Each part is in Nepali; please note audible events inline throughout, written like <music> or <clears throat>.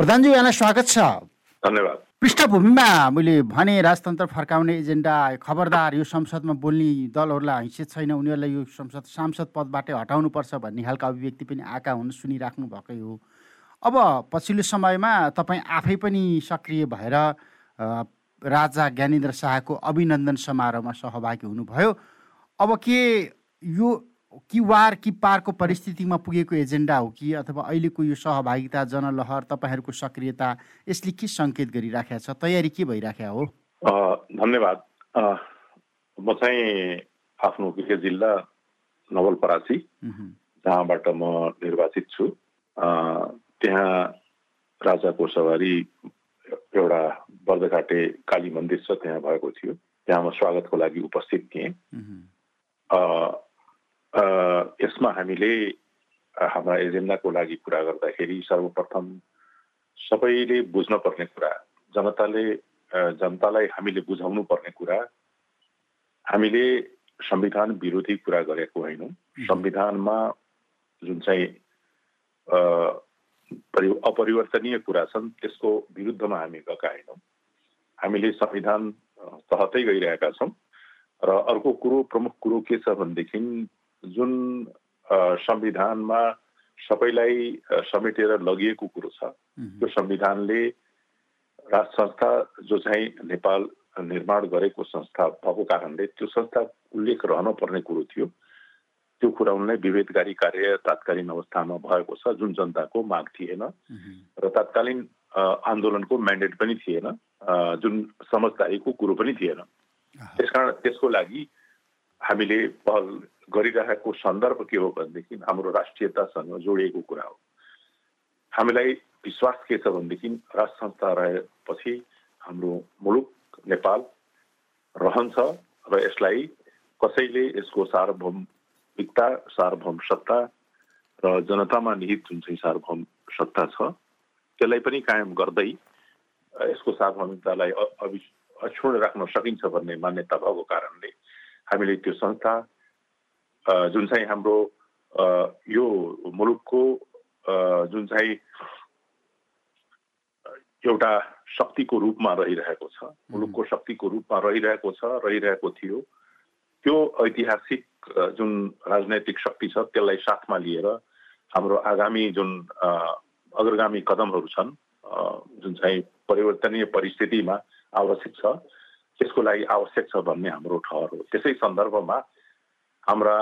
प्रधानजी यहाँलाई स्वागत छ। धन्यवाद। पृष्ठभूमिमा मैले भने राजतन्त्र फर्काउने एजेन्डा खबरदार यो संसदमा बोल्ने दलहरूलाई हैसियत छैन उनीहरूलाई यो संसद सांसद पदबाटै हटाउनुपर्छ भन्ने खालको अभिव्यक्ति पनि आएका हुन् सुनिराख्नु भएकै हो। अब पछिल्लो समयमा तपाईँ आफै पनि सक्रिय भएर राजा ज्ञानेन्द्र शाहको अभिनन्दन समारोहमा सहभागी हुनुभयो। अब के यो कि वार कि पारको परिस्थितिमा पुगेको एजेन्डा हो कि अथवा अहिलेको यो सहभागिता जनलहर तपाईँहरूको सक्रियता यसले के सङ्केत गरिराखेको छ? तयारी के भइराखेको हो? धन्यवाद। म चाहिँ आफ्नो गृह जिल्ला नवलपरासी जहाँबाट म निर्वाचित छु। त्यहाँ राजाको सवारी एउटा बर्दघाटे काली मन्दिर छ त्यहाँ भएको थियो। त्यहाँ म स्वागतको लागि उपस्थित थिएँ। यसमा हामीले हाम्रा एजेन्डाको लागि कुरा गर्दाखेरि सर्वप्रथम सबैले बुझ्न पर्ने कुरा जनताले जनतालाई हामीले बुझाउनु पर्ने कुरा हामीले संविधान विरोधी कुरा गरेको होइनौँ। संविधानमा जुन चाहिँ अपरिवर्तनीय कुरा छन् त्यसको विरुद्धमा हामी गएका होइनौँ। हामीले संविधान तहतै गइरहेका छौँ र अर्को कुरो प्रमुख कुरो के छ भनेदेखि जुन संविधानमा सबैलाई समेटेर लगिएको कुरो छ त्यो संविधानले राज संस्था जो चाहिँ नेपाल निर्माण गरेको संस्था भएको कारणले त्यो संस्था उल्लेख रहन पर्ने कुरो थियो। त्यो कुरा उनलाई विभेदकारी कार्य तात्कालीन अवस्थामा भएको छ जुन जनताको माग थिएन। र तात्कालीन आन्दोलनको म्यान्डेट पनि थिएन जुन समझदारीको कुरो पनि थिएन। त्यसकारण त्यसको लागि हामीले पहल गरिरहेको सन्दर्भ के हो भनेदेखि हाम्रो राष्ट्रियतासँग जोडिएको कुरा हो हामीलाई विश्वास के छ भनेदेखि राष्ट्र संस्था रहेपछि हाम्रो मुलुक नेपाल रहन्छ र यसलाई कसैले यसको सार्वभौमिकता सार्वभौम सत्ता र जनतामा निहित जुन चाहिँ सार्वभौम सत्ता छ त्यसलाई पनि कायम गर्दै यसको सार्वभौमिकतालाई अक्षुण राख्न सकिन्छ भन्ने मान्यता भएको कारणले हामीले त्यो संस्था जुन चाहिँ हाम्रो यो मुलुकको जुन चाहिँ एउटा शक्तिको रूपमा रहिरहेको छ मुलुकको शक्तिको रूपमा रहिरहेको छ रहिरहेको थियो। त्यो ऐतिहासिक जुन राजनैतिक शक्ति छ त्यसलाई साथमा लिएर हाम्रो आगामी जुन अग्रगामी कदमहरू छन् जुन चाहिँ परिवर्तनीय परिस्थितिमा आवश्यक छ त्यसको लागि आवश्यक छ भन्ने हाम्रो ठहर हो। त्यसै सन्दर्भमा हाम्रा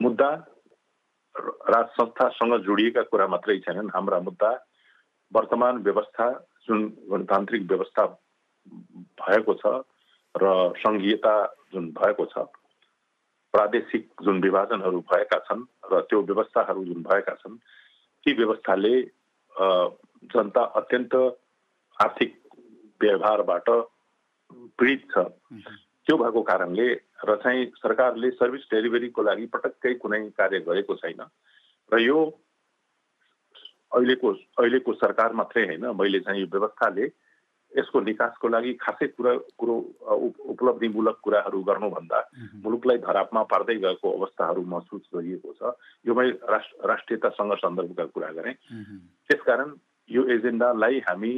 मुद्दा राज संस्थासँग जोडिएका कुरा मात्रै छैनन् हाम्रा मुद्दा वर्तमान व्यवस्था जुन गणतान्त्रिक व्यवस्था भएको छ र सङ्घीयता जुन भएको छ प्रादेशिक जुन विभाजनहरू भएका छन् र त्यो व्यवस्थाहरू जुन भएका छन् ती व्यवस्थाले जनता अत्यन्त आर्थिक व्यवहारबाट पीडित छ त्यो भएको कारणले र चाहिँ सरकारले सर्भिस डेलिभरीको लागि पटक्कै कुनै कार्य गरेको छैन। र यो अहिलेको अहिलेको सरकार मात्रै होइन मैले चाहिँ यो व्यवस्थाले यसको निकासको लागि खासै कुरा कुरो उपलब्धिमूलक कुराहरू गर्नुभन्दा मुलुकलाई धरापमा पार्दै गएको अवस्थाहरू महसुस गरिएको छ। यो मैले राष्ट्र राष्ट्रियतासँग सन्दर्भका कुरा गरेँ। त्यसकारण यो एजेन्डालाई हामी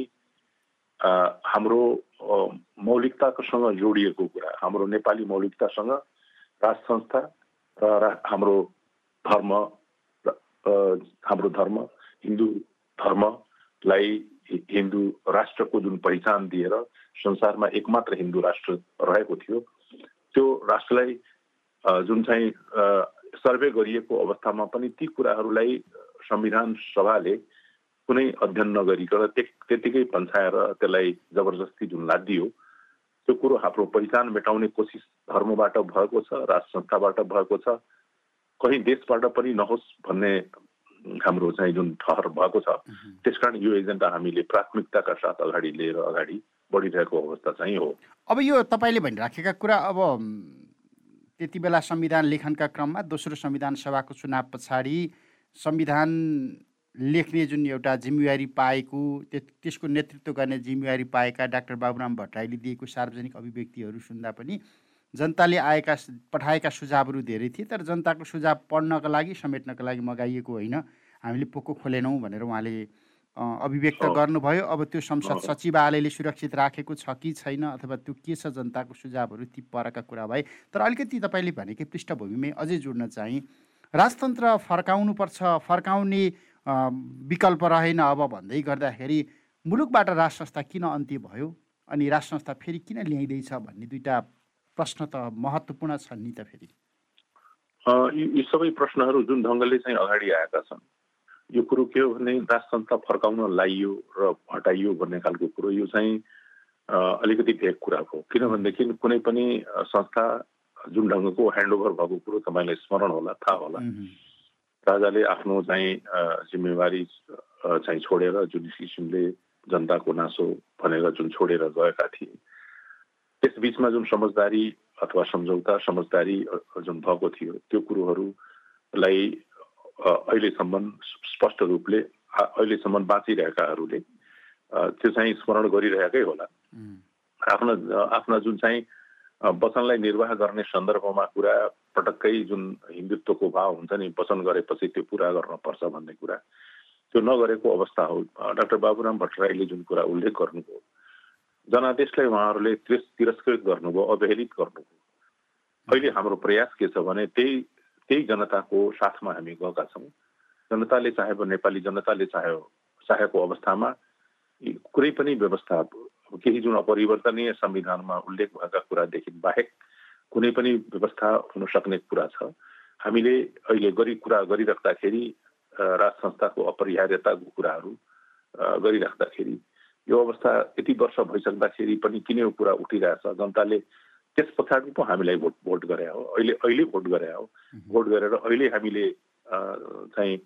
हाम्रो मौलिकतासँग जोडिएको कुरा हाम्रो नेपाली मौलिकतासँग राज संस्था र हाम्रो धर्म हाम्रो धर्म हिन्दू धर्मलाई हिन्दू राष्ट्रको जुन पहिचान दिएर संसारमा एकमात्र हिन्दू राष्ट्र रहेको थियो त्यो राष्ट्रलाई जुन चाहिँ सर्वे गरिएको अवस्थामा पनि ती कुराहरूलाई संविधान सभाले कुनै अध्ययन नगरिकन त्यतिकै पन्छाएर त्यसलाई जबरजस्ती जुन लादियो त्यो कुरो हाम्रो पहिचान मेटाउने कोसिस धर्मबाट भएको छ राज संस्थाबाट भएको छ कहीँ देशबाट पनि नहोस् भन्ने हाम्रो चाहिँ जुन ठहर भएको छ त्यसकारण यो एजेन्डा हामीले प्राथमिकताका साथ अगाडि लिएर अगाडि बढिरहेको अवस्था चाहिँ हो। अब यो तपाईँले भनिराखेका कुरा अब त्यति बेला संविधान लेखनका क्रममा दोस्रो संविधान सभाको चुनाव पछाडि संविधान लेख्ने जुन एउटा जिम्मेवारी पाएको त्यसको नेतृत्व गर्ने जिम्मेवारी पाएका डाक्टर बाबुराम भट्टराईले दिएको सार्वजनिक अभिव्यक्तिहरू सुन्दा पनि जनताले आएका पठाएका सुझावहरू धेरै थिए तर जनताको सुझाव पढ्नको लागि समेट्नको लागि मगाइएको होइन। हामीले पोको खोलेनौँ भनेर उहाँले अभिव्यक्त गर्नुभयो। अब त्यो संसद सचिवालयले सुरक्षित राखेको छ कि छैन अथवा त्यो के छ जनताको सुझावहरू ती परका कुरा भए तर अलिकति तपाईँले भनेकै पृष्ठभूमिमै अझै जोड्न चाहिँ। राजतन्त्र फर्काउनुपर्छ फर्काउने विकल्प रहेन अब भन्दै गर्दाखेरि मुलुकबाट राज संस्था किन अन्त्य भयो? अनि राज संस्था फेरि किन ल्याइँदैछ भन्ने दुइटा प्रश्न त महत्त्वपूर्ण छन् नि त फेरि। यी सबै प्रश्नहरू जुन ढङ्गले चाहिँ अगाडि आएका छन् यो कुरो के हो भने राज संस्था फर्काउन लाइयो र हटाइयो भन्ने खालको कुरो यो चाहिँ अलिकति भेग कुरा हो। किनभनेदेखि कुनै पनि संस्था जुन ढङ्गको ह्यान्डओभर भएको कुरो तपाईँलाई स्मरण होला थाहा होला। राजाले आफ्नो चाहिँ जिम्मेवारी चाहिँ छोडेर जुन किसिमले जनताको नासो भनेर जुन छोडेर गएका थिए। त्यस बिचमा जुन समझदारी अथवा सम्झौता समझदारी जुन भएको थियो त्यो कुरोहरूलाई अहिलेसम्म स्पष्ट रूपले अहिलेसम्म बाँचिरहेकाहरूले त्यो चाहिँ स्मरण गरिरहेकै होला। आफ्ना आफ्ना जुन चाहिँ वचनलाई निर्वाह गर्ने सन्दर्भमा कुरा पटक्कै जुन हिन्दुत्वको भाव हुन्छ नि वचन गरेपछि त्यो पुरा गर्नुपर्छ भन्ने कुरा। त्यो नगरेको अवस्था हो। डाक्टर बाबुराम भट्टराईले जुन कुरा उल्लेख गर्नुभयो जनादेशलाई उहाँहरूले तिरस्कृत गर्नुभयो अवहेलित गर्नुभयो। अहिले हाम्रो प्रयास के छ भने त्यही त्यही जनताको साथमा हामी गएका छौँ। जनताले चाहेको नेपाली जनताले चाह्यो चाहेको अवस्थामा कुनै पनि व्यवस्था केही जुन अपरिवर्तनीय संविधानमा उल्लेख भएका कुरादेखि बाहेक कुनै पनि व्यवस्था हुन सक्ने कुरा छ। हामीले अहिले गरी कुरा गरिराख्दाखेरि राज संस्थाको अपरिहार्यताको कुराहरू गरिराख्दाखेरि यो अवस्था यति वर्ष भइसक्दाखेरि पनि किन यो कुरा उठिरहेछ? जनताले त्यस पछाडि पो हामीलाई भोट भोट गरे हो। अहिले अहिले भोट गरे हो। भोट गरेर अहिले हामीले चाहिँ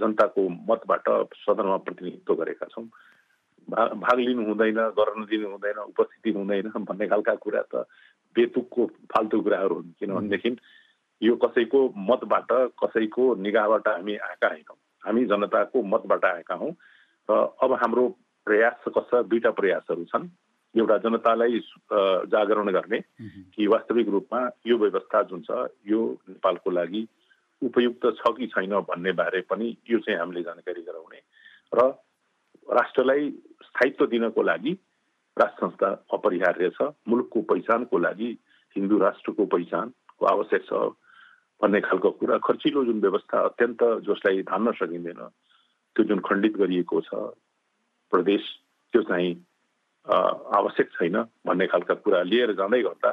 जनताको मतबाट सदनमा प्रतिनिधित्व गरेका छौँ। भाग भाग लिनु हुँदैन गर्न दिनु हुँदैन उपस्थिति हुँदैन भन्ने खालका कुरा त बेतुकको फाल्तु कुराहरू हुन् किनभनेदेखि यो कसैको मतबाट कसैको निगाहबाट हामी आएका होइनौँ। हामी जनताको मतबाट आएका हौँ र अब हाम्रो प्रयास कस्ता दुईवटा प्रयासहरू छन्। एउटा जनतालाई जागरण गर्ने कि वास्तविक रूपमा यो व्यवस्था जुन छ यो नेपालको लागि उपयुक्त छ कि छैन भन्ने बारे पनि यो चाहिँ हामीले जानकारी गराउने। र राष्ट्रलाई स्थायित्व दिनको लागि राष्ट्र संस्था अपरिहार्य छ मुलुकको पहिचानको लागि हिन्दू राष्ट्रको पहिचानको आवश्यक छ भन्ने खालको कुरा। खर्चिलो जुन व्यवस्था अत्यन्त जसलाई धान्न सकिँदैन त्यो जुन खण्डित गरिएको छ प्रदेश त्यो चाहिँ आवश्यक छैन भन्ने खालका कुरा लिएर जाँदै गर्दा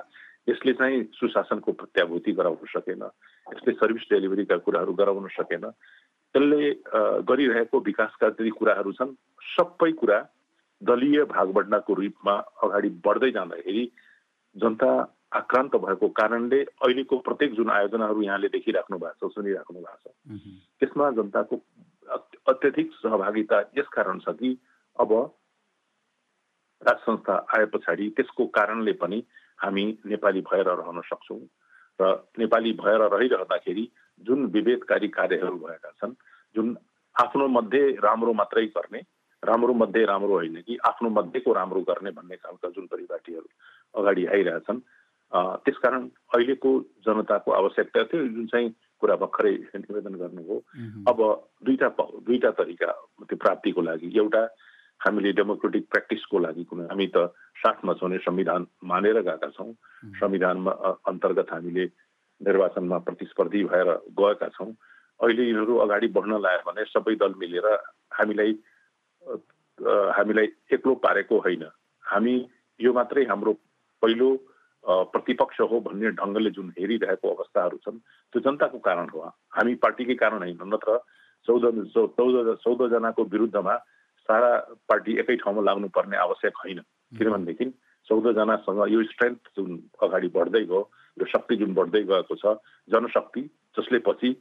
यसले चाहिँ सुशासनको प्रत्याभूति गराउन सकेन यसले सर्भिस डेलिभरीका कुराहरू गराउन सकेन। त्यसले गरिरहेको विकासका जति कुराहरू छन् सबै कुरा दलीय भागबन्डाको रूपमा अगाडि बढ्दै जाँदाखेरि जनता आक्रान्त भएको कारणले अहिलेको प्रत्येक जुन आयोजनाहरू यहाँले देखिराख्नु भएको छ सुनिराख्नु भएको छ त्यसमा जनताको अत्यधिक सहभागिता यस कारण छ कि अब राज संस्था आए पछाडि त्यसको कारणले पनि हामी नेपाली भएर रहन सक्छौँ र नेपाली भएर रहिरहँदाखेरि जुन विभेदकारी कार्यहरू भएका छन् जुन आफ्नो मध्ये राम्रो मात्रै गर्ने राम्रो मध्ये राम्रो होइन कि आफ्नो मध्येको राम्रो गर्ने भन्ने खालका जुन परिपाटीहरू अगाडि आइरहेछन्। त्यसकारण अहिलेको जनताको आवश्यकता थियो। जुन चाहिँ कुरा भर्खरै निवेदन गर्नुभयो अब दुईटा दुईटा तरिका त्यो प्राप्तिको लागि। एउटा हामीले डेमोक्रेटिक प्र्याक्टिसको लागि कुनै हामी त साथमा छौँ संविधान मानेर गएका छौँ। संविधानमा अन्तर्गत हामीले निर्वाचनमा प्रतिस्पर्धी भएर गएका छौँ। अहिले यिनीहरू अगाडि बढ्न लाग्यो भने सबै दल मिलेर हामीलाई हामीलाई एक्लो पारेको होइन। हामी यो मात्रै हाम्रो पहिलो प्रतिपक्ष हो भन्ने ढङ्गले जुन हेरिरहेको अवस्थाहरू छन् त्यो जनताको कारण हो। हामी पार्टीकै कारण होइन नत्र चौध चौध चौधजनाको विरुद्धमा सारा पार्टी एकै ठाउँमा लाग्नुपर्ने आवश्यक होइन। किनभनेदेखि चौधजनासँग यो स्ट्रेन्थ जुन अगाडि बढ्दै गयो यो शक्ति जुन बढ्दै गएको छ जनशक्ति जसले पछि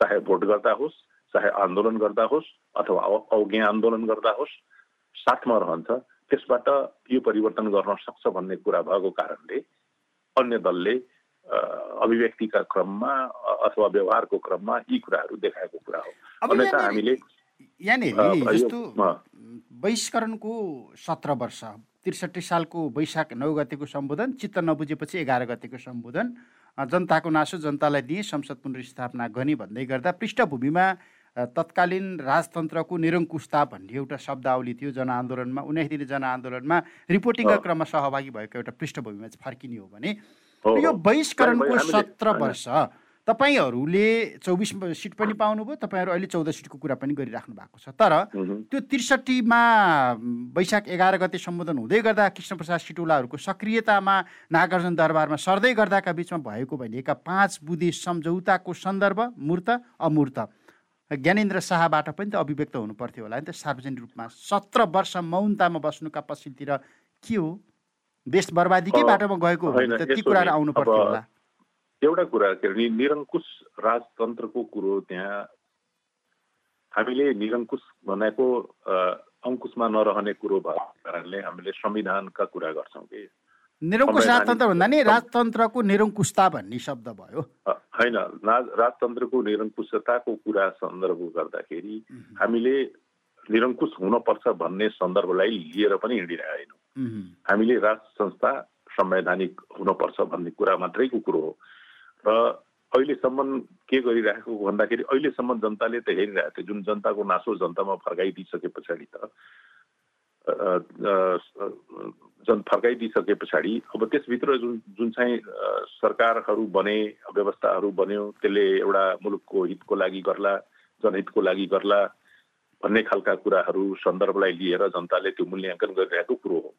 चाहे भोट गर्दा होस् चाहे आन्दोलन गर्दा होस् अथवा अवज्ञा आन्दोलन गर्दा होस् साथमा रहन्छ त्यसबाट यो परिवर्तन गर्न सक्छ भन्ने कुरा भएको कारणले अन्य दलले अभिव्यक्तिका क्रममा अथवा व्यवहारको क्रममा यी कुराहरू देखाएको कुरा हो। अन्यथा हामीले बहिष्करणको सत्र वर्ष त्रिसठी सालको वैशाख नौ गतिको सम्बोधन चित्त नबुझेपछि एघार गतिको सम्बोधन जनताको नासो जनतालाई दिए संसद पुनर्स्थापना गर्ने भन्दै गर्दा पृष्ठभूमिमा तत्कालीन राजतन्त्रको निरङ्कुशता भन्ने एउटा शब्दावली थियो जनआन्दोलनमा। उन्नाइसदिने जनआन्दोलनमा रिपोर्टिङका क्रममा सहभागी भएको एउटा पृष्ठभूमिमा चाहिँ फर्किने हो भने। यो बहिष्करणको सत्र वर्ष तपाईँहरूले चौबिस सिट पनि पाउनुभयो तपाईँहरू अहिले चौध सिटको कुरा पनि गरिराख्नु भएको छ। तर त्यो त्रिसठीमा वैशाख एघार गते सम्बोधन हुँदै गर्दा कृष्णप्रसाद सिटौलाहरूको सक्रियतामा नागार्जुन दरबारमा सर्दै गर्दाका बिचमा भएको भनिएका पाँच बुधे सम्झौताको सन्दर्भ मूर्त अमूर्त। ज्ञानेन्द्र शाहबाट पनि त अभिव्यक्त हुनु पर्थ्यो होला। नि त सार्वजनिक रूपमा सत्र वर्ष मौनतामा बस्नुका पछितिर के हो? देश बर्बादीकै बाटोमा गएको हो त ती कुराहरू आउनु पर्थ्यो होला। एउटा कुरा के अरे निरङ्कुश राजतन्त्रको कुरो त्यहाँ हामीले निरङ्कुश भनेको अङ्कुशमा नरहने कुरो भएको कारणले हामीले संविधानका कुरा गर्छौँ कि। निरङ्कुश राजतन्त्र भन्दा नि राजतन्त्रको निरङ्कुशता भन्ने शब्द भयो। होइन राजतन्त्रको निरङ्कुशताको कुरा सन्दर्भ गर्दाखेरि हामीले निरङ्कुश हुनपर्छ भन्ने सन्दर्भलाई लिएर पनि हिँडिरहेका होइनौँ हामीले राज संस्था संवैधानिक हुनपर्छ भन्ने कुरा मात्रैको कुरो हो। र अहिलेसम्म के गरिरहेको भन्दाखेरि अहिलेसम्म जनताले त हेरिरहेको थियो। जुन जनताको नासो जनतामा फर्काइदिइसके पछाडि त जन फर्काइदिइसके पछाडि अब त्यसभित्र जुन जुन चाहिँ सरकारहरू बने व्यवस्थाहरू बन्यो त्यसले एउटा मुलुकको हितको लागि गर्ला जनहितको लागि गर्ला भन्ने खालका कुराहरू सन्दर्भलाई लिएर जनताले त्यो मूल्याङ्कन गरिरहेको कुरो हो।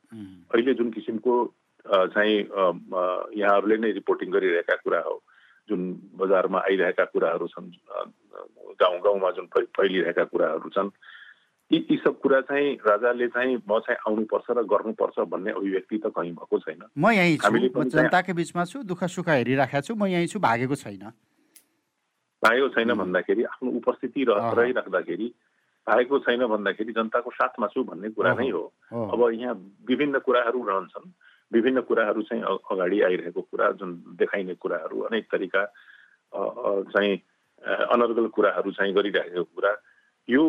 अहिले जुन किसिमको चाहिँ यहाँहरूले नै रिपोर्टिङ गरिरहेका कुरा हो जुन बजारमा आइरहेका कुराहरू छन् गाउँ गाउँमा जुन फैलिरहेका कुराहरू छन् यी यी सब कुरा चाहिँ राजाले चाहिँ म चाहिँ आउनुपर्छ र गर्नुपर्छ भन्ने अभिव्यक्ति त कहीँ भएको छैन। म यहीँ छु। जनताकै बिचमा छु दुःख सुख हेरिराखेको छु म यहीँ छु भागेको छैन। भागेको छैन भन्दाखेरि आफ्नो उपस्थिति रहिराख्दाखेरि भागेको छैन भन्दाखेरि जनताको साथमा छु भन्ने कुरा नै हो। अब यहाँ विभिन्न कुराहरू रहन्छन् विभिन्न कुराहरू चाहिँ अगाडि आइरहेको कुरा जुन देखाइने कुराहरू अनेक तरिका चाहिँ अनर्गल कुराहरू चाहिँ गरिरहेको कुरा यो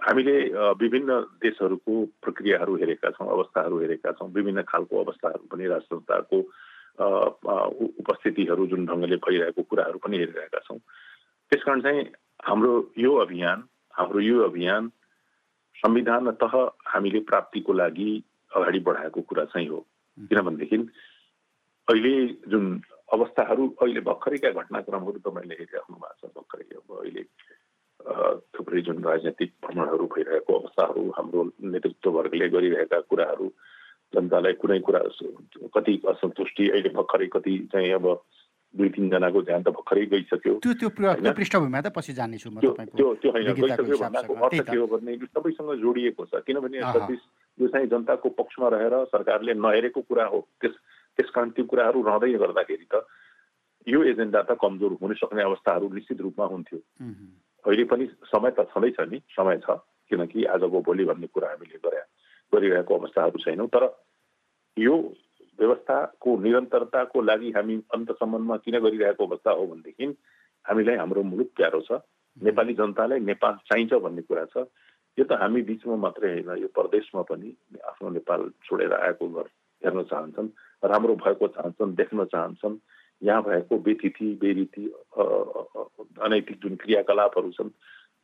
हामीले विभिन्न देशहरूको प्रक्रियाहरू हेरेका छौँ अवस्थाहरू हेरेका छौँ विभिन्न खालको अवस्थाहरू पनि राजसंस्थाको उपस्थितिहरू जुन ढङ्गले भइरहेको कुराहरू पनि हेरिरहेका छौँ। त्यसकारण चाहिँ हाम्रो यो अभियान हाम्रो यो अभियान संविधान तह हामीले प्राप्तिको लागि अगाडि बढाएको कुरा चाहिँ हो। किनभनेदेखि अहिले जुन अवस्थाहरू अहिले भर्खरैका घटनाक्रमहरू तपाईँले हेरिराख्नु भएको छ भर्खरै अब अहिले थुप्रै जुन राजनैतिक भ्रमणहरू भइरहेको अवस्थाहरू हाम्रो नेतृत्ववर्गले गरिरहेका कुराहरू जनतालाई कुनै कुरा कति असन्तुष्टि अहिले भर्खरै कति चाहिँ अब दुई तिनजनाको ध्यान त भर्खरै गइसक्यो। त्यो त्यो पृष्ठभूमिमा त पछि जानेछु त्यो त्यो होइन गइसक्यो भन्नाको अर्थ के हो भने सबैसँग जोडिएको छ। किनभने यो चाहिँ जनताको पक्षमा रहेर सरकारले नहेरेको कुरा हो। त्यस त्यस कारण त्यो कुराहरू रहँदै गर्दाखेरि त यो एजेन्डा त कमजोर हुन सक्ने अवस्थाहरू निश्चित रूपमा हुन्थ्यो। अहिले पनि समय त छँदैछ नि समय छ। किनकि आजको भोलि भन्ने कुरा हामीले गरे गरिरहेको अवस्थाहरू छैनौँ। तर यो व्यवस्थाको निरन्तरताको लागि हामी अन्तसम्ममा किन गरिरहेको अवस्था हो भनेदेखि हामीलाई हाम्रो मुलुक प्यारो छ। नेपाली जनतालाई नेपाल चाहिन्छ भन्ने कुरा छ। यो त हामी बिचमा मात्रै होइन यो प्रदेशमा पनि आफ्नो नेपाल छोडेर आएको घर हेर्न चाहन्छन् राम्रो भएको चाहन्छन् देख्न चाहन्छन्। यहाँ भएको बेतिथि बेरीति अनैतिक जुन क्रियाकलापहरू छन्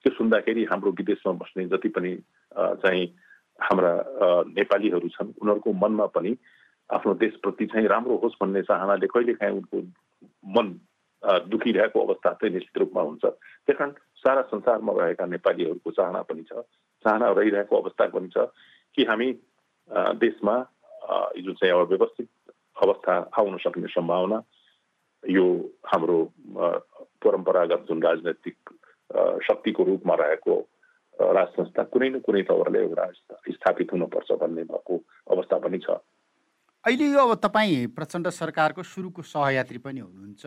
त्यो सुन्दाखेरि हाम्रो विदेशमा बस्ने जति पनि चाहिँ हाम्रा नेपालीहरू छन् उनीहरूको मनमा पनि आफ्नो देशप्रति चाहिँ राम्रो होस् भन्ने चाहनाले कहिलेकाहीँ उनको मन दुखिरहेको अवस्था चाहिँ निश्चित रूपमा हुन्छ। त्यस कारण सारा संसारमा रहेका नेपालीहरूको चाहना पनि छ चाहना रहिरहेको अवस्था पनि छ कि हामी देशमा जुन चाहिँ अब व्यवस्थित अवस्था आउन सक्ने सम्भावना यो हाम्रो परम्परागत जुन राजनैतिक शक्तिको रूपमा रहेको राज संस्था कुनै न कुनै तवरले एउटा स्थापित हुनुपर्छ भन्ने भएको अवस्था पनि छ। अहिले यो अब तपाईँ प्रचण्ड सरकारको सुरुको सहयात्री पनि हुनुहुन्छ।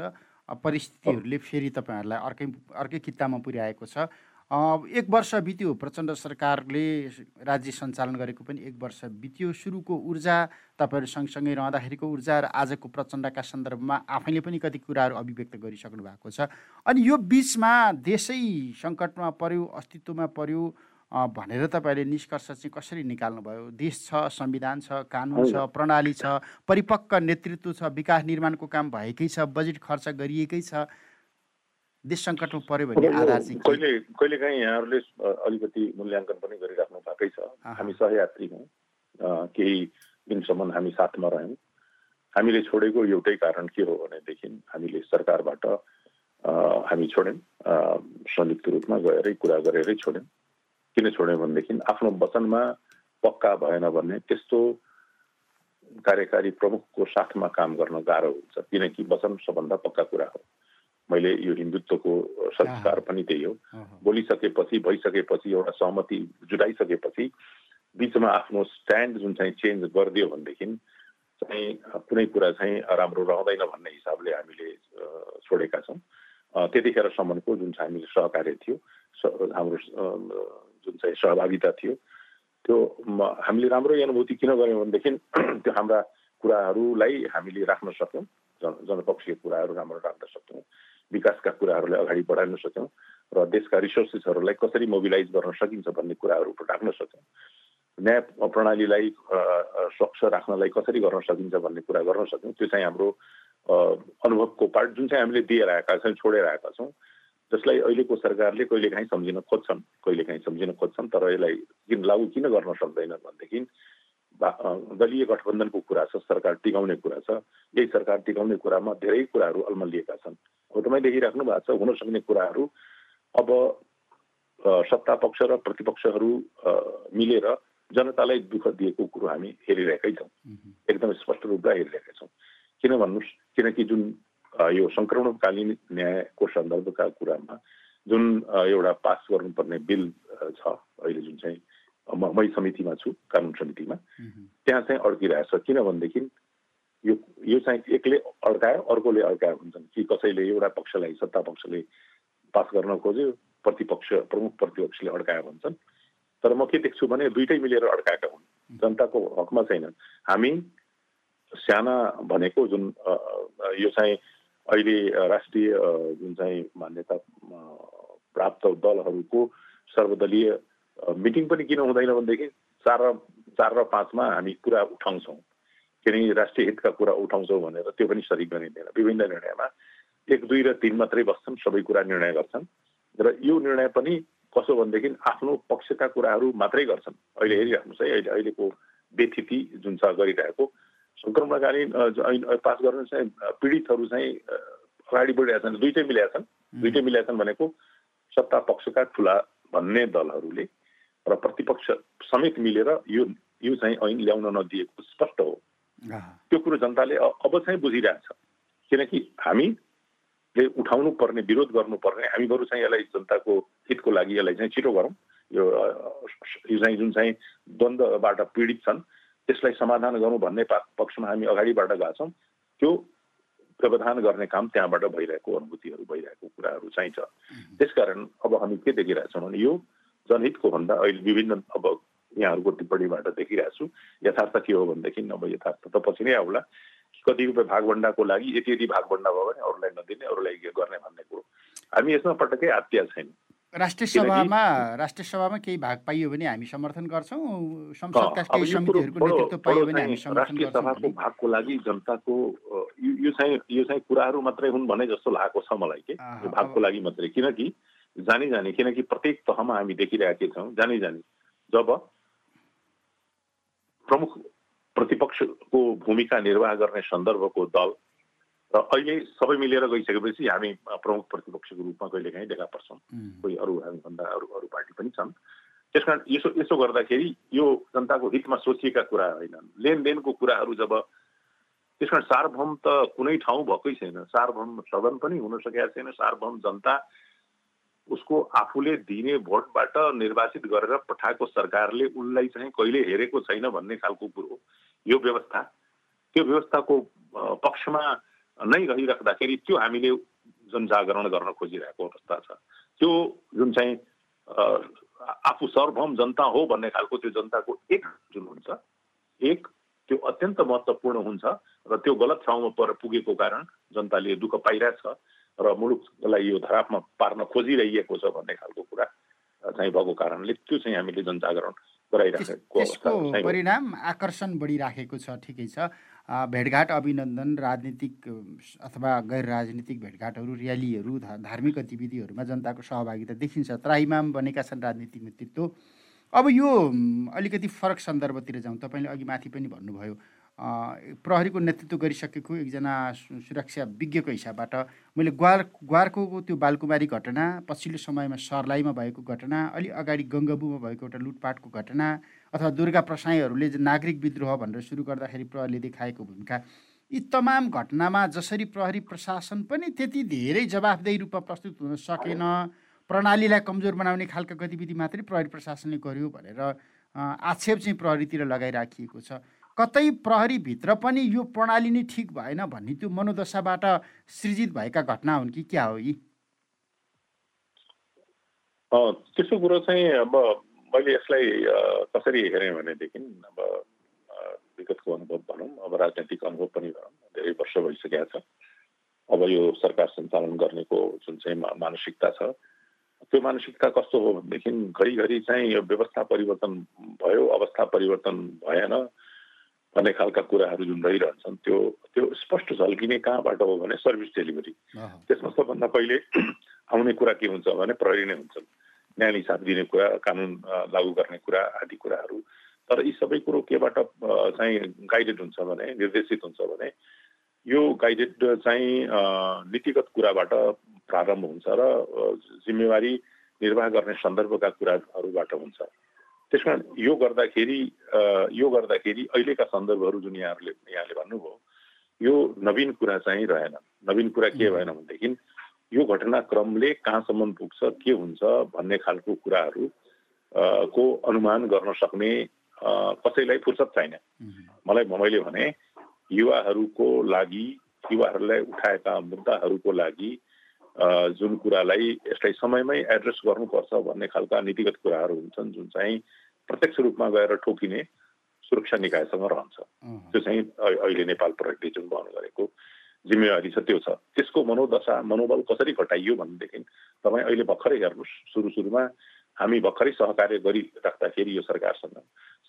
परिस्थितिहरूले फेरि तपाईँहरूलाई अर्कै अर्कै कित्तामा पुर्याएको छ। एक वर्ष बित्यो। प्रचण्ड सरकारले राज्य सञ्चालन गरेको पनि एक वर्ष बित्यो। सुरुको ऊर्जा तपाईँहरू सँगसँगै रहँदाखेरिको ऊर्जा र आजको प्रचण्डका सन्दर्भमा आफैले पनि कति कुराहरू अभिव्यक्त गरिसक्नु भएको छ। अनि यो बिचमा देशै सङ्कटमा पर्यो अस्तित्वमा पर्यो भनेर तपाईँले निष्कर्ष चाहिँ कसरी निकाल्नुभयो? देश छ संविधान छ कानुन छ प्रणाली छ परिपक्व नेतृत्व छ विकास निर्माणको काम भएकै छ बजेट खर्च गरिएकै छ। देश सङ्कटमा पऱ्यो भने आधार चाहिँ कहिले कहिलेकाहीँ यहाँहरूले अलिकति मूल्याङ्कन पनि गरिराख्नु भएकै छ। हामी सहयात्री हौँ। केही दिनसम्म हामी साथमा रह्यौँ हामीले छोडेको एउटै कारण के हो भनेदेखि हामीले सरकारबाट हामी छोड्यौँ। संयुक्त रूपमा गएरै कुरा गरेरै छोड्यौँ। किन छोड्यौँ भनेदेखि आफ्नो वचनमा पक्का भएन भने त्यस्तो कार्यकारी प्रमुखको साथमा काम गर्न गाह्रो हुन्छ। किनकि वचन सबभन्दा पक्का कुरा हो। मैले यो हिन्दुत्वको संस्कार पनि त्यही हो। बोलिसकेपछि भइसकेपछि एउटा सहमति जुटाइसकेपछि बिचमा आफ्नो स्ट्यान्ड जुन चाहिँ चेन्ज गरिदियो भनेदेखि चाहिँ कुनै कुरा चाहिँ राम्रो रहँदैन भन्ने हिसाबले हामीले छोडेका छौँ। त्यतिखेरसम्मको जुन चाहिँ हामीले सहकार्य थियो हाम्रो जुन चाहिँ सहभागिता थियो त्यो हामीले राम्रो अनुभूति किन गऱ्यौँ भनेदेखि <clears throat> त्यो हाम्रा कुराहरूलाई हामीले राख्न सक्यौँ जन जनपक्षीय कुराहरू राम्रो राख्न सक्यौँ। विकासका कुराहरूलाई अगाडि बढाउन सक्यौँ र देशका रिसोर्सेसहरूलाई कसरी मोबिलाइज गर्न सकिन्छ भन्ने कुराहरू राख्न सक्यौँ। न्याय प्रणालीलाई स्वच्छ राख्नलाई कसरी गर्न सकिन्छ भन्ने कुरा गर्न सक्यौँ। त्यो चाहिँ हाम्रो अनुभवको पार्ट जुन चाहिँ हामीले दिएर आएका छौँ छोडेर आएका छौँ जसलाई अहिलेको सरकारले कहिलेकाहीँ सम्झिन खोज्छन्। कहिलेकाहीँ सम्झिन खोज्छन् तर यसलाई किन लागू किन गर्न सक्दैनन् भनेदेखि दलीय गठबन्धनको कुरा छ सरकार टिकाउने कुरा छ यही सरकार टिकाउने कुरामा धेरै कुराहरू अल्मलिएका छन्। अब तपाईँ देखिराख्नु भएको छ हुन सक्ने कुराहरू अब सत्ता पक्ष र प्रतिपक्षहरू मिलेर जनतालाई दुःख दिएको कुरो हामी हेरिरहेकै छौँ। एकदम स्पष्ट रूपमा हेरिरहेका छौँ। किन भन्नुहोस् किनकि जुन यो सङ्क्रमणकालीन न्यायको सन्दर्भका कुरामा जुन एउटा पास गर्नुपर्ने बिल छ अहिले जुन चाहिँ मै समितिमा छु कानुन समितिमा। त्यहाँ चाहिँ अड्किरहेछ किनभनेदेखि यो यो चाहिँ एकले अड्कायो अर्कोले अड्कायो हुन्छन्। कि कसैले एउटा पक्षलाई सत्ता पक्षले पास गर्न खोज्यो प्रतिपक्ष प्रमुख प्रतिपक्षले अड्कायो भन्छन्। तर म के देख्छु भने दुइटै मिलेर अड्काएका हुन्। जनताको हकमा छैन। हामी साना भनेको जुन यो चाहिँ अहिले राष्ट्रिय जुन चाहिँ मान्यता प्राप्त दलहरूको सर्वदलीय मिटिङ पनि किन हुँदैन भनेदेखि चार र चार र पाँचमा हामी कुरा उठाउँछौँ। किनकि राष्ट्रिय हितका कुरा उठाउँछौँ भनेर त्यो पनि सरी गरिँदैन। विभिन्न निर्णयमा एक दुई र तिन मात्रै बस्छन् सबै कुरा निर्णय गर्छन्। र यो निर्णय पनि कसो भनेदेखि आफ्नो पक्षका कुराहरू मात्रै गर्छन्। अहिले हेरिराख्नुहोस् है अहिले अहिलेको व्यथिति जुन छ गरिरहेको सङ्क्रमणकालीन पास गर्न चाहिँ पीडितहरू चाहिँ अगाडि बढिरहेका छन् दुइटै मिलेका छन्। दुइटै मिलेका छन् भनेको सत्ता पक्षका ठुला भन्ने दलहरूले र प्रतिपक्ष समेत मिलेर यो यो चाहिँ ऐन ल्याउन नदिएको स्पष्ट हो। त्यो कुरो जनताले अब चाहिँ बुझिरहेछ। किनकि हामीले उठाउनु पर्ने विरोध गर्नुपर्ने हामी बरु चाहिँ यसलाई जनताको हितको लागि यसलाई चाहिँ छिटो गरौँ। यो यो चाहिँ जुन चाहिँ द्वन्द्वबाट पीडित छन् त्यसलाई समाधान गरौँ भन्ने पक्षमा हामी अगाडिबाट गएका छौँ। त्यो व्यवधान गर्ने काम त्यहाँबाट भइरहेको अनुभूतिहरू भइरहेको कुराहरू चाहिँ छ। त्यसकारण अब हामी के देखिरहेछौँ भने यो जनहितको भन्दा अहिले विभिन्न अब यहाँहरूको टिप्पणीबाट देखिरहेको छु। यथार्थ के हो भनेदेखि अब यथार्थ त पछि नै आउला। कतिपय भागभन्डाको लागि यति यति भागभन्डा भयो भने अरूलाई नदिने अरूलाई गर्ने भन्ने कुरो। हामी यसमा पटक्कै आत्या छैन। राष्ट्रिय सभामा राष्ट्रिय सभामा केही भाग पाइयो भने हामी समर्थन गर्छौँ। संसदका केही समितिहरूको नेतृत्व पाइयो भने हामी समर्थन गर्छौँ सभाको भागको लागि जनताको यो चाहिँ यो चाहिँ कुराहरू मात्रै हुन् भने जस्तो लागेको छ मलाई के। भागको लागि मात्रै। किनकि जानी जाने किनकि प्रत्येक तहमा हामी देखिरहेकै छौँ जानी जाने जब प्रमुख प्रतिपक्षको भूमिका निर्वाह गर्ने सन्दर्भको दल र अहिले सबै मिलेर गइसकेपछि हामी प्रमुख प्रतिपक्षको रूपमा कहिलेकाहीँ देखा पर्छौँ। कोही अरू हामीभन्दा अरू अरू पार्टी पनि छन्। त्यस कारण यसो यसो गर्दाखेरि यो जनताको हितमा सोचिएका कुरा होइनन्। लेनदेनको कुराहरू जब त्यस कारण सार्वभौम त कुनै ठाउँ भएकै छैन। सार्वभौम सदन पनि हुन सकेका छैन। सार्वभौम जनता उसको आफूले दिने भोटबाट निर्वाचित गरेर पठाएको सरकारले उनलाई चाहिँ कहिले हेरेको छैन भन्ने खालको कुरो यो व्यवस्था त्यो व्यवस्थाको पक्षमा नै रहिराख्दाखेरि त्यो हामीले जनजागरण गर्न खोजिरहेको अवस्था छ। त्यो जुन चाहिँ आफू सर्वभौम जनता हो भन्ने खालको त्यो जनताको एक जुन हुन्छ एक त्यो अत्यन्त महत्त्वपूर्ण हुन्छ र त्यो गलत ठाउँमा पर पुगेको कारण जनताले दुःख पाइरहेछ। र मुलुकलाई यो धरापमा पार्न खोजिरहेको छ भन्ने खालको कुरा चाहिँ भएको कारणले त्यो चाहिँ हामीले जनजागरण त्यसको परिणाम आकर्षण बढिराखेको छ ठिकै छ। भेटघाट अभिनन्दन राजनीतिक अथवा गैर राजनीतिक भेटघाटहरू र्यालीहरू धार्मिक गतिविधिहरूमा जनताको सहभागिता देखिन्छ। त्राइमाम बनेका छन् राजनीतिक नेतृत्व। अब यो अलिकति फरक सन्दर्भतिर जाउँ। तपाईँले अघि माथि पनि भन्नुभयो प्रहरीको नेतृत्व गरिसकेको एकजना सुरक्षा विज्ञको हिसाबबाट मैले ग्वार ग्वारको त्यो बालकुमारी घटना पछिल्लो समयमा सर्लाईमा भएको घटना अलि अगाडि गङ्गबुमा भएको एउटा लुटपाटको घटना अथवा दुर्गा प्रसाईहरूले नागरिक विद्रोह भनेर सुरु गर्दाखेरि प्रहरीले देखाएको भूमिका यी तमाम घटनामा जसरी प्रहरी प्रशासन पनि त्यति धेरै जवाफदेही रूपमा प्रस्तुत हुन सकेन प्रणालीलाई कमजोर बनाउने खालका गतिविधि मात्रै प्रहरी प्रशासनले गर्यो भनेर आक्षेप चाहिँ प्रहरीतिर लगाइराखिएको छ। कतै प्रहरीभित्र पनि यो प्रणाली नै ठिक भएन भन्ने त्यो मनोदशाबाट सृजित भएका घटना हुन् कि क्या हो यी? त्यस्तो कुरो चाहिँ अब मैले यसलाई कसरी हेरेँ भनेदेखि अब विगतको अनुभव भनौँ अब राजनैतिक अनुभव पनि भनौँ धेरै वर्ष भइसकेका छ। अब यो सरकार सञ्चालन गर्नेको जुन चाहिँ मानसिकता छ त्यो मानसिकता कस्तो हो भनेदेखि घरिघरि चाहिँ यो व्यवस्था परिवर्तन भयो अवस्था परिवर्तन भएन। भन्ने खालका कुराहरू जुन रहिरहन्छन् त्यो त्यो स्पष्ट झल्किने कहाँबाट हो भने सर्भिस डेलिभरी। त्यसमा सबभन्दा पहिले <clears throat> आउने कुरा के हुन्छ भने प्रहरी नै हुन्छन्। न्याय हिसाब दिने कुरा कानुन लागू गर्ने कुरा आदि कुराहरू। तर यी सबै कुरो केबाट चाहिँ गाइडेड हुन्छ भने निर्देशित हुन्छ भने यो गाइडेड चाहिँ नीतिगत कुराबाट प्रारम्भ हुन्छ र जिम्मेवारी निर्वाह गर्ने सन्दर्भका कुराहरूबाट हुन्छ। त्यसमा यो गर्दाखेरि यो गर्दाखेरि अहिलेका सन्दर्भहरू जुन यहाँहरूले यहाँले भन्नुभयो यो नवीन कुरा चाहिँ रहेन। नवीन कुरा के भएन भनेदेखि यो घटनाक्रमले कहाँसम्म पुग्छ के हुन्छ भन्ने खालको कुराहरू को अनुमान गर्न सक्ने कसैलाई फुर्सद छैन। मलाई मैले भने युवाहरूको लागि युवाहरूलाई उठाएका मुद्दाहरूको लागि जुन कुरालाई यसलाई समयमै एड्रेस गर्नुपर्छ भन्ने खालका नीतिगत कुराहरू हुन्छन् जुन चाहिँ प्रत्यक्ष रूपमा गएर ठोकिने सुरक्षा निकायसँग रहन्छ। त्यो चाहिँ अहिले नेपाल प्रहरीले जुन वहन गरेको जिम्मेवारी छ त्यो छ। त्यसको मनोदशा मनोबल कसरी घटाइयो भनेदेखि तपाईँ अहिले भर्खरै हेर्नुहोस् सुरु सुरुमा हामी भर्खरै सहकार्य गरिराख्दाखेरि यो सरकारसँग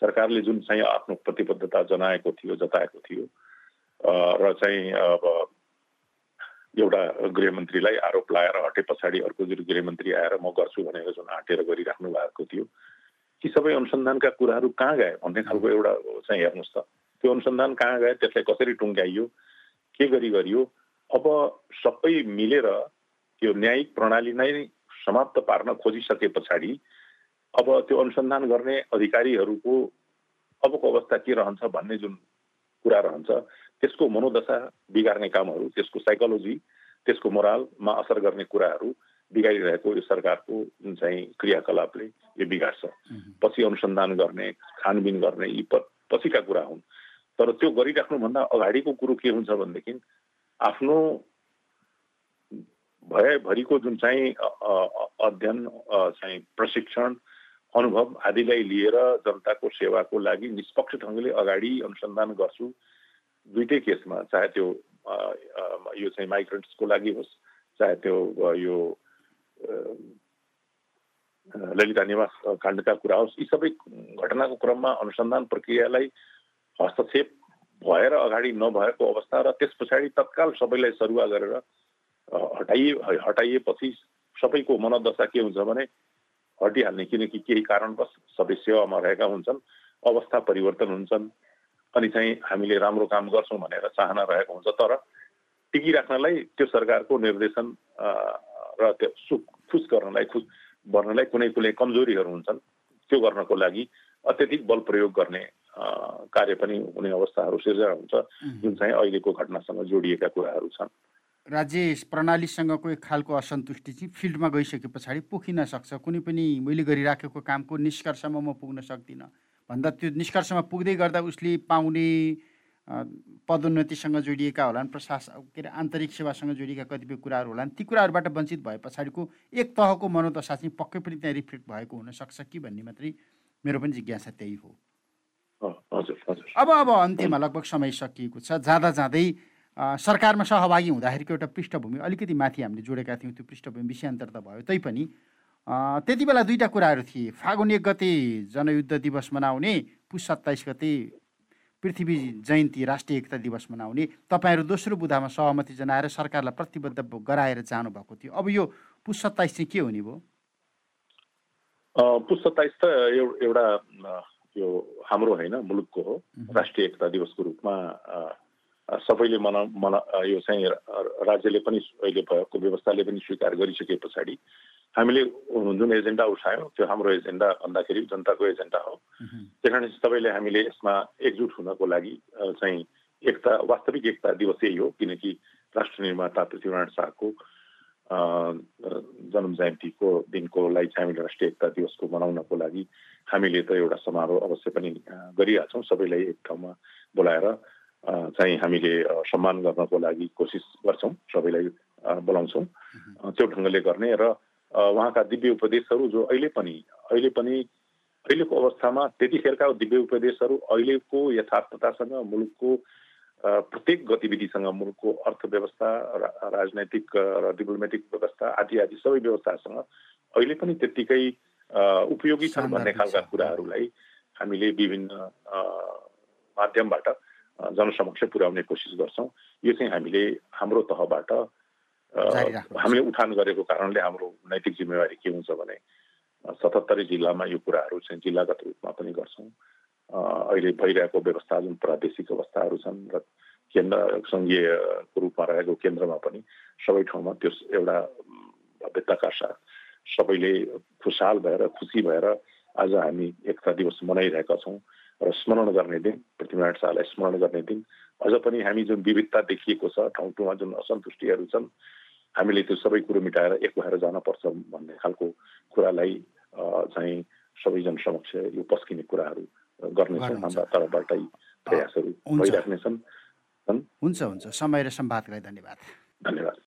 सरकारले जुन चाहिँ आफ्नो प्रतिबद्धता जनाएको थियो जताएको थियो र चाहिँ अब एउटा गृहमन्त्रीलाई आरोप लगाएर हटे पछाडि अर्को जुन गृहमन्त्री आएर म गर्छु भनेर जुन आँटेर गरिराख्नु भएको थियो ती सबै अनुसन्धानका कुराहरू कहाँ गए? भन्ने खालको एउटा चाहिँ हेर्नुहोस् त। त्यो अनुसन्धान कहाँ गए? त्यसलाई कसरी टुङ्ग्याइयो? के गरी गरियो? अब सबै मिलेर त्यो न्यायिक प्रणाली नै समाप्त पार्न खोजिसके पछाडि अब त्यो अनुसन्धान गर्ने अधिकारीहरूको अबको अवस्था के रहन्छ भन्ने जुन कुरा रहन्छ त्यसको मनोदशा बिगार्ने कामहरू त्यसको साइकोलोजी त्यसको मोरालमा असर गर्ने कुराहरू बिगारिरहेको यो सरकारको जुन चाहिँ क्रियाकलापले यो बिगार्छ। पछि अनुसन्धान गर्ने छानबिन गर्ने यी पछिका कुरा हुन्। तर त्यो गरिराख्नुभन्दा अगाडिको कुरो के हुन्छ भनेदेखि आफ्नो भएभरिको जुन चाहिँ अध्ययन चाहिँ प्रशिक्षण अनुभव आदिलाई लिएर जनताको सेवाको लागि निष्पक्ष ढङ्गले अगाडि अनुसन्धान गर्छु दुइटै केसमा चाहे त्यो यो चाहिँ माइग्रेन्ट्सको लागि होस् चाहे त्यो यो ललिता निवास काण्डका कुरा होस् यी सबै घटनाको क्रममा अनुसन्धान प्रक्रियालाई हस्तक्षेप भएर अगाडि नभएको अवस्था र त्यस पछाडि तत्काल सबैलाई सरुवा गरेर हटाइए हटाइएपछि सबैको मनोदशा के हुन्छ भने हटिहाल्ने किनकि केही कारणवश सबै सेवामा रहेका हुन्छन् अवस्था परिवर्तन हुन्छन्। अनि चाहिँ हामीले राम्रो काम गर्छौँ भनेर चाहना रहेको हुन्छ। तर टिकिराख्नलाई त्यो सरकारको निर्देशन र त्यो सुख खुस गर्नलाई खुस भर्नलाई कुनै कुनै कमजोरीहरू हुन्छन्। त्यो गर्नको लागि अत्यधिक बल प्रयोग गर्ने कार्य पनि हुने अवस्थाहरू सिर्जना हुन्छ जुन चाहिँ अहिलेको घटनासँग जोडिएका कुराहरू छन्। राज्य प्रणालीसँगको एक खालको असन्तुष्टि चाहिँ फिल्डमा गइसके पछाडि पोखिन सक्छ। कुनै पनि मैले गरिराखेको कामको निष्कर्षमा म पुग्न सक्दिनँ। भन्दा त्यो निष्कर्षमा पुग्दै गर्दा उसले पाउने पदोन्नतिसँग जोडिएका होलान् प्रशासन के अरे आन्तरिक सेवासँग जोडिएका कतिपय कुराहरू होलान् ती कुराहरूबाट वञ्चित भए पछाडिको एक तहको मनोदशा चाहिँ पक्कै पनि त्यहाँ रिफ्लेक्ट भएको हुनसक्छ कि भन्ने मात्रै मेरो पनि जिज्ञासा त्यही हो। अब अब अन्त्यमा लगभग समय सकिएको छ। जाँदा जाँदै सरकारमा सहभागी हुँदाखेरिको एउटा पृष्ठभूमि अलिकति माथि हामीले जोडेका थियौँ। त्यो पृष्ठभूमि विषयान्तर त भयो। तैपनि त्यति बेला दुईवटा कुराहरू थिए। फागुन एक गते जनयुद्ध दिवस मनाउने पुस सत्ताइस गते पृथ्वी जयन्ती राष्ट्रिय एकता दिवस मनाउने। तपाईँहरू दोस्रो बुधामा सहमति जनाएर सरकारलाई प्रतिबद्ध गराएर जानुभएको थियो। अब यो पुस सत्ताइस चाहिँ के हुने भयो? पुस सत्ताइस त एउटा यो हाम्रो होइन मुलुकको हो। राष्ट्रिय एकता दिवसको रूपमा सबैले मना मना यो चाहिँ राज्यले पनि अहिले भएको व्यवस्थाले पनि स्वीकार गरिसके पछाडि हामीले जुन एजेन्डा उठायौँ त्यो हाम्रो एजेन्डा भन्दाखेरि जनताको एजेन्डा हो। त्यही कारण सबैले हामीले यसमा एकजुट हुनको लागि चाहिँ एकता वास्तविक एकता दिवस यही हो किनकि राष्ट्र निर्माता पृथ्वीनारायण शाहको जन्म जयन्तीको दिनको लागि चाहिँ हामीले राष्ट्रिय एकता दिवसको मनाउनको लागि हामीले त एउटा समारोह अवश्य पनि गरिरहेछौँ सबैलाई एक ठाउँमा बोलाएर चाहिँ हामीले सम्मान गर्नको लागि कोसिस गर्छौँ सबैलाई बोलाउँछौँ। त्यो ढङ्गले गर्ने र उहाँका दिव्य उपदेशहरू जो अहिले पनि अहिले पनि अहिलेको अवस्थामा त्यतिखेरका दिव्य उपदेशहरू अहिलेको यथार्थतासँग मुलुकको प्रत्येक गतिविधिसँग मुलुकको अर्थव्यवस्था राजनैतिक र डिप्लोमेटिक व्यवस्था आदि आदि सबै व्यवस्थासँग अहिले पनि त्यत्तिकै उपयोगी छन् भन्ने खालका कुराहरूलाई हामीले विभिन्न माध्यमबाट जनसमक्ष पुर्याउने कोसिस गर्छौँ। यो चाहिँ हामीले हाम्रो तहबाट हामीले उठान गरेको कारणले हाम्रो नैतिक जिम्मेवारी के हुन्छ भने सतहत्तरी जिल्लामा यो कुराहरू चाहिँ जिल्लागत रूपमा पनि गर्छौँ। अहिले भइरहेको व्यवस्था जुन प्रादेशिक अवस्थाहरू छन् र केन्द्र सङ्घीयको रूपमा रहेको केन्द्रमा पनि सबै ठाउँमा त्यो एउटा भव्यताका साथ सबैले खुसहाल भएर खुसी भएर आज हामी एकता दिवस मनाइरहेका छौँ। र स्मरण गर्ने दिन पृथ्वीनारायण शाहलाई स्मरण गर्ने दिन। अझ पनि हामी जुन विविधता देखिएको छ ठाउँ ठाउँमा जुन असन्तुष्टिहरू छन् हामीले त्यो सबै कुरो मिटाएर एक भएर जानुपर्छ भन्ने खालको कुरालाई चाहिँ सबैजन समक्ष यो पस्किने कुराहरू गर्नेछौँ हाम्रा तर्फबाटै प्रयासहरू भइराख्नेछन् हुन्छ हुन्छ। समय र सम्वादलाई धन्यवाद। धन्यवाद।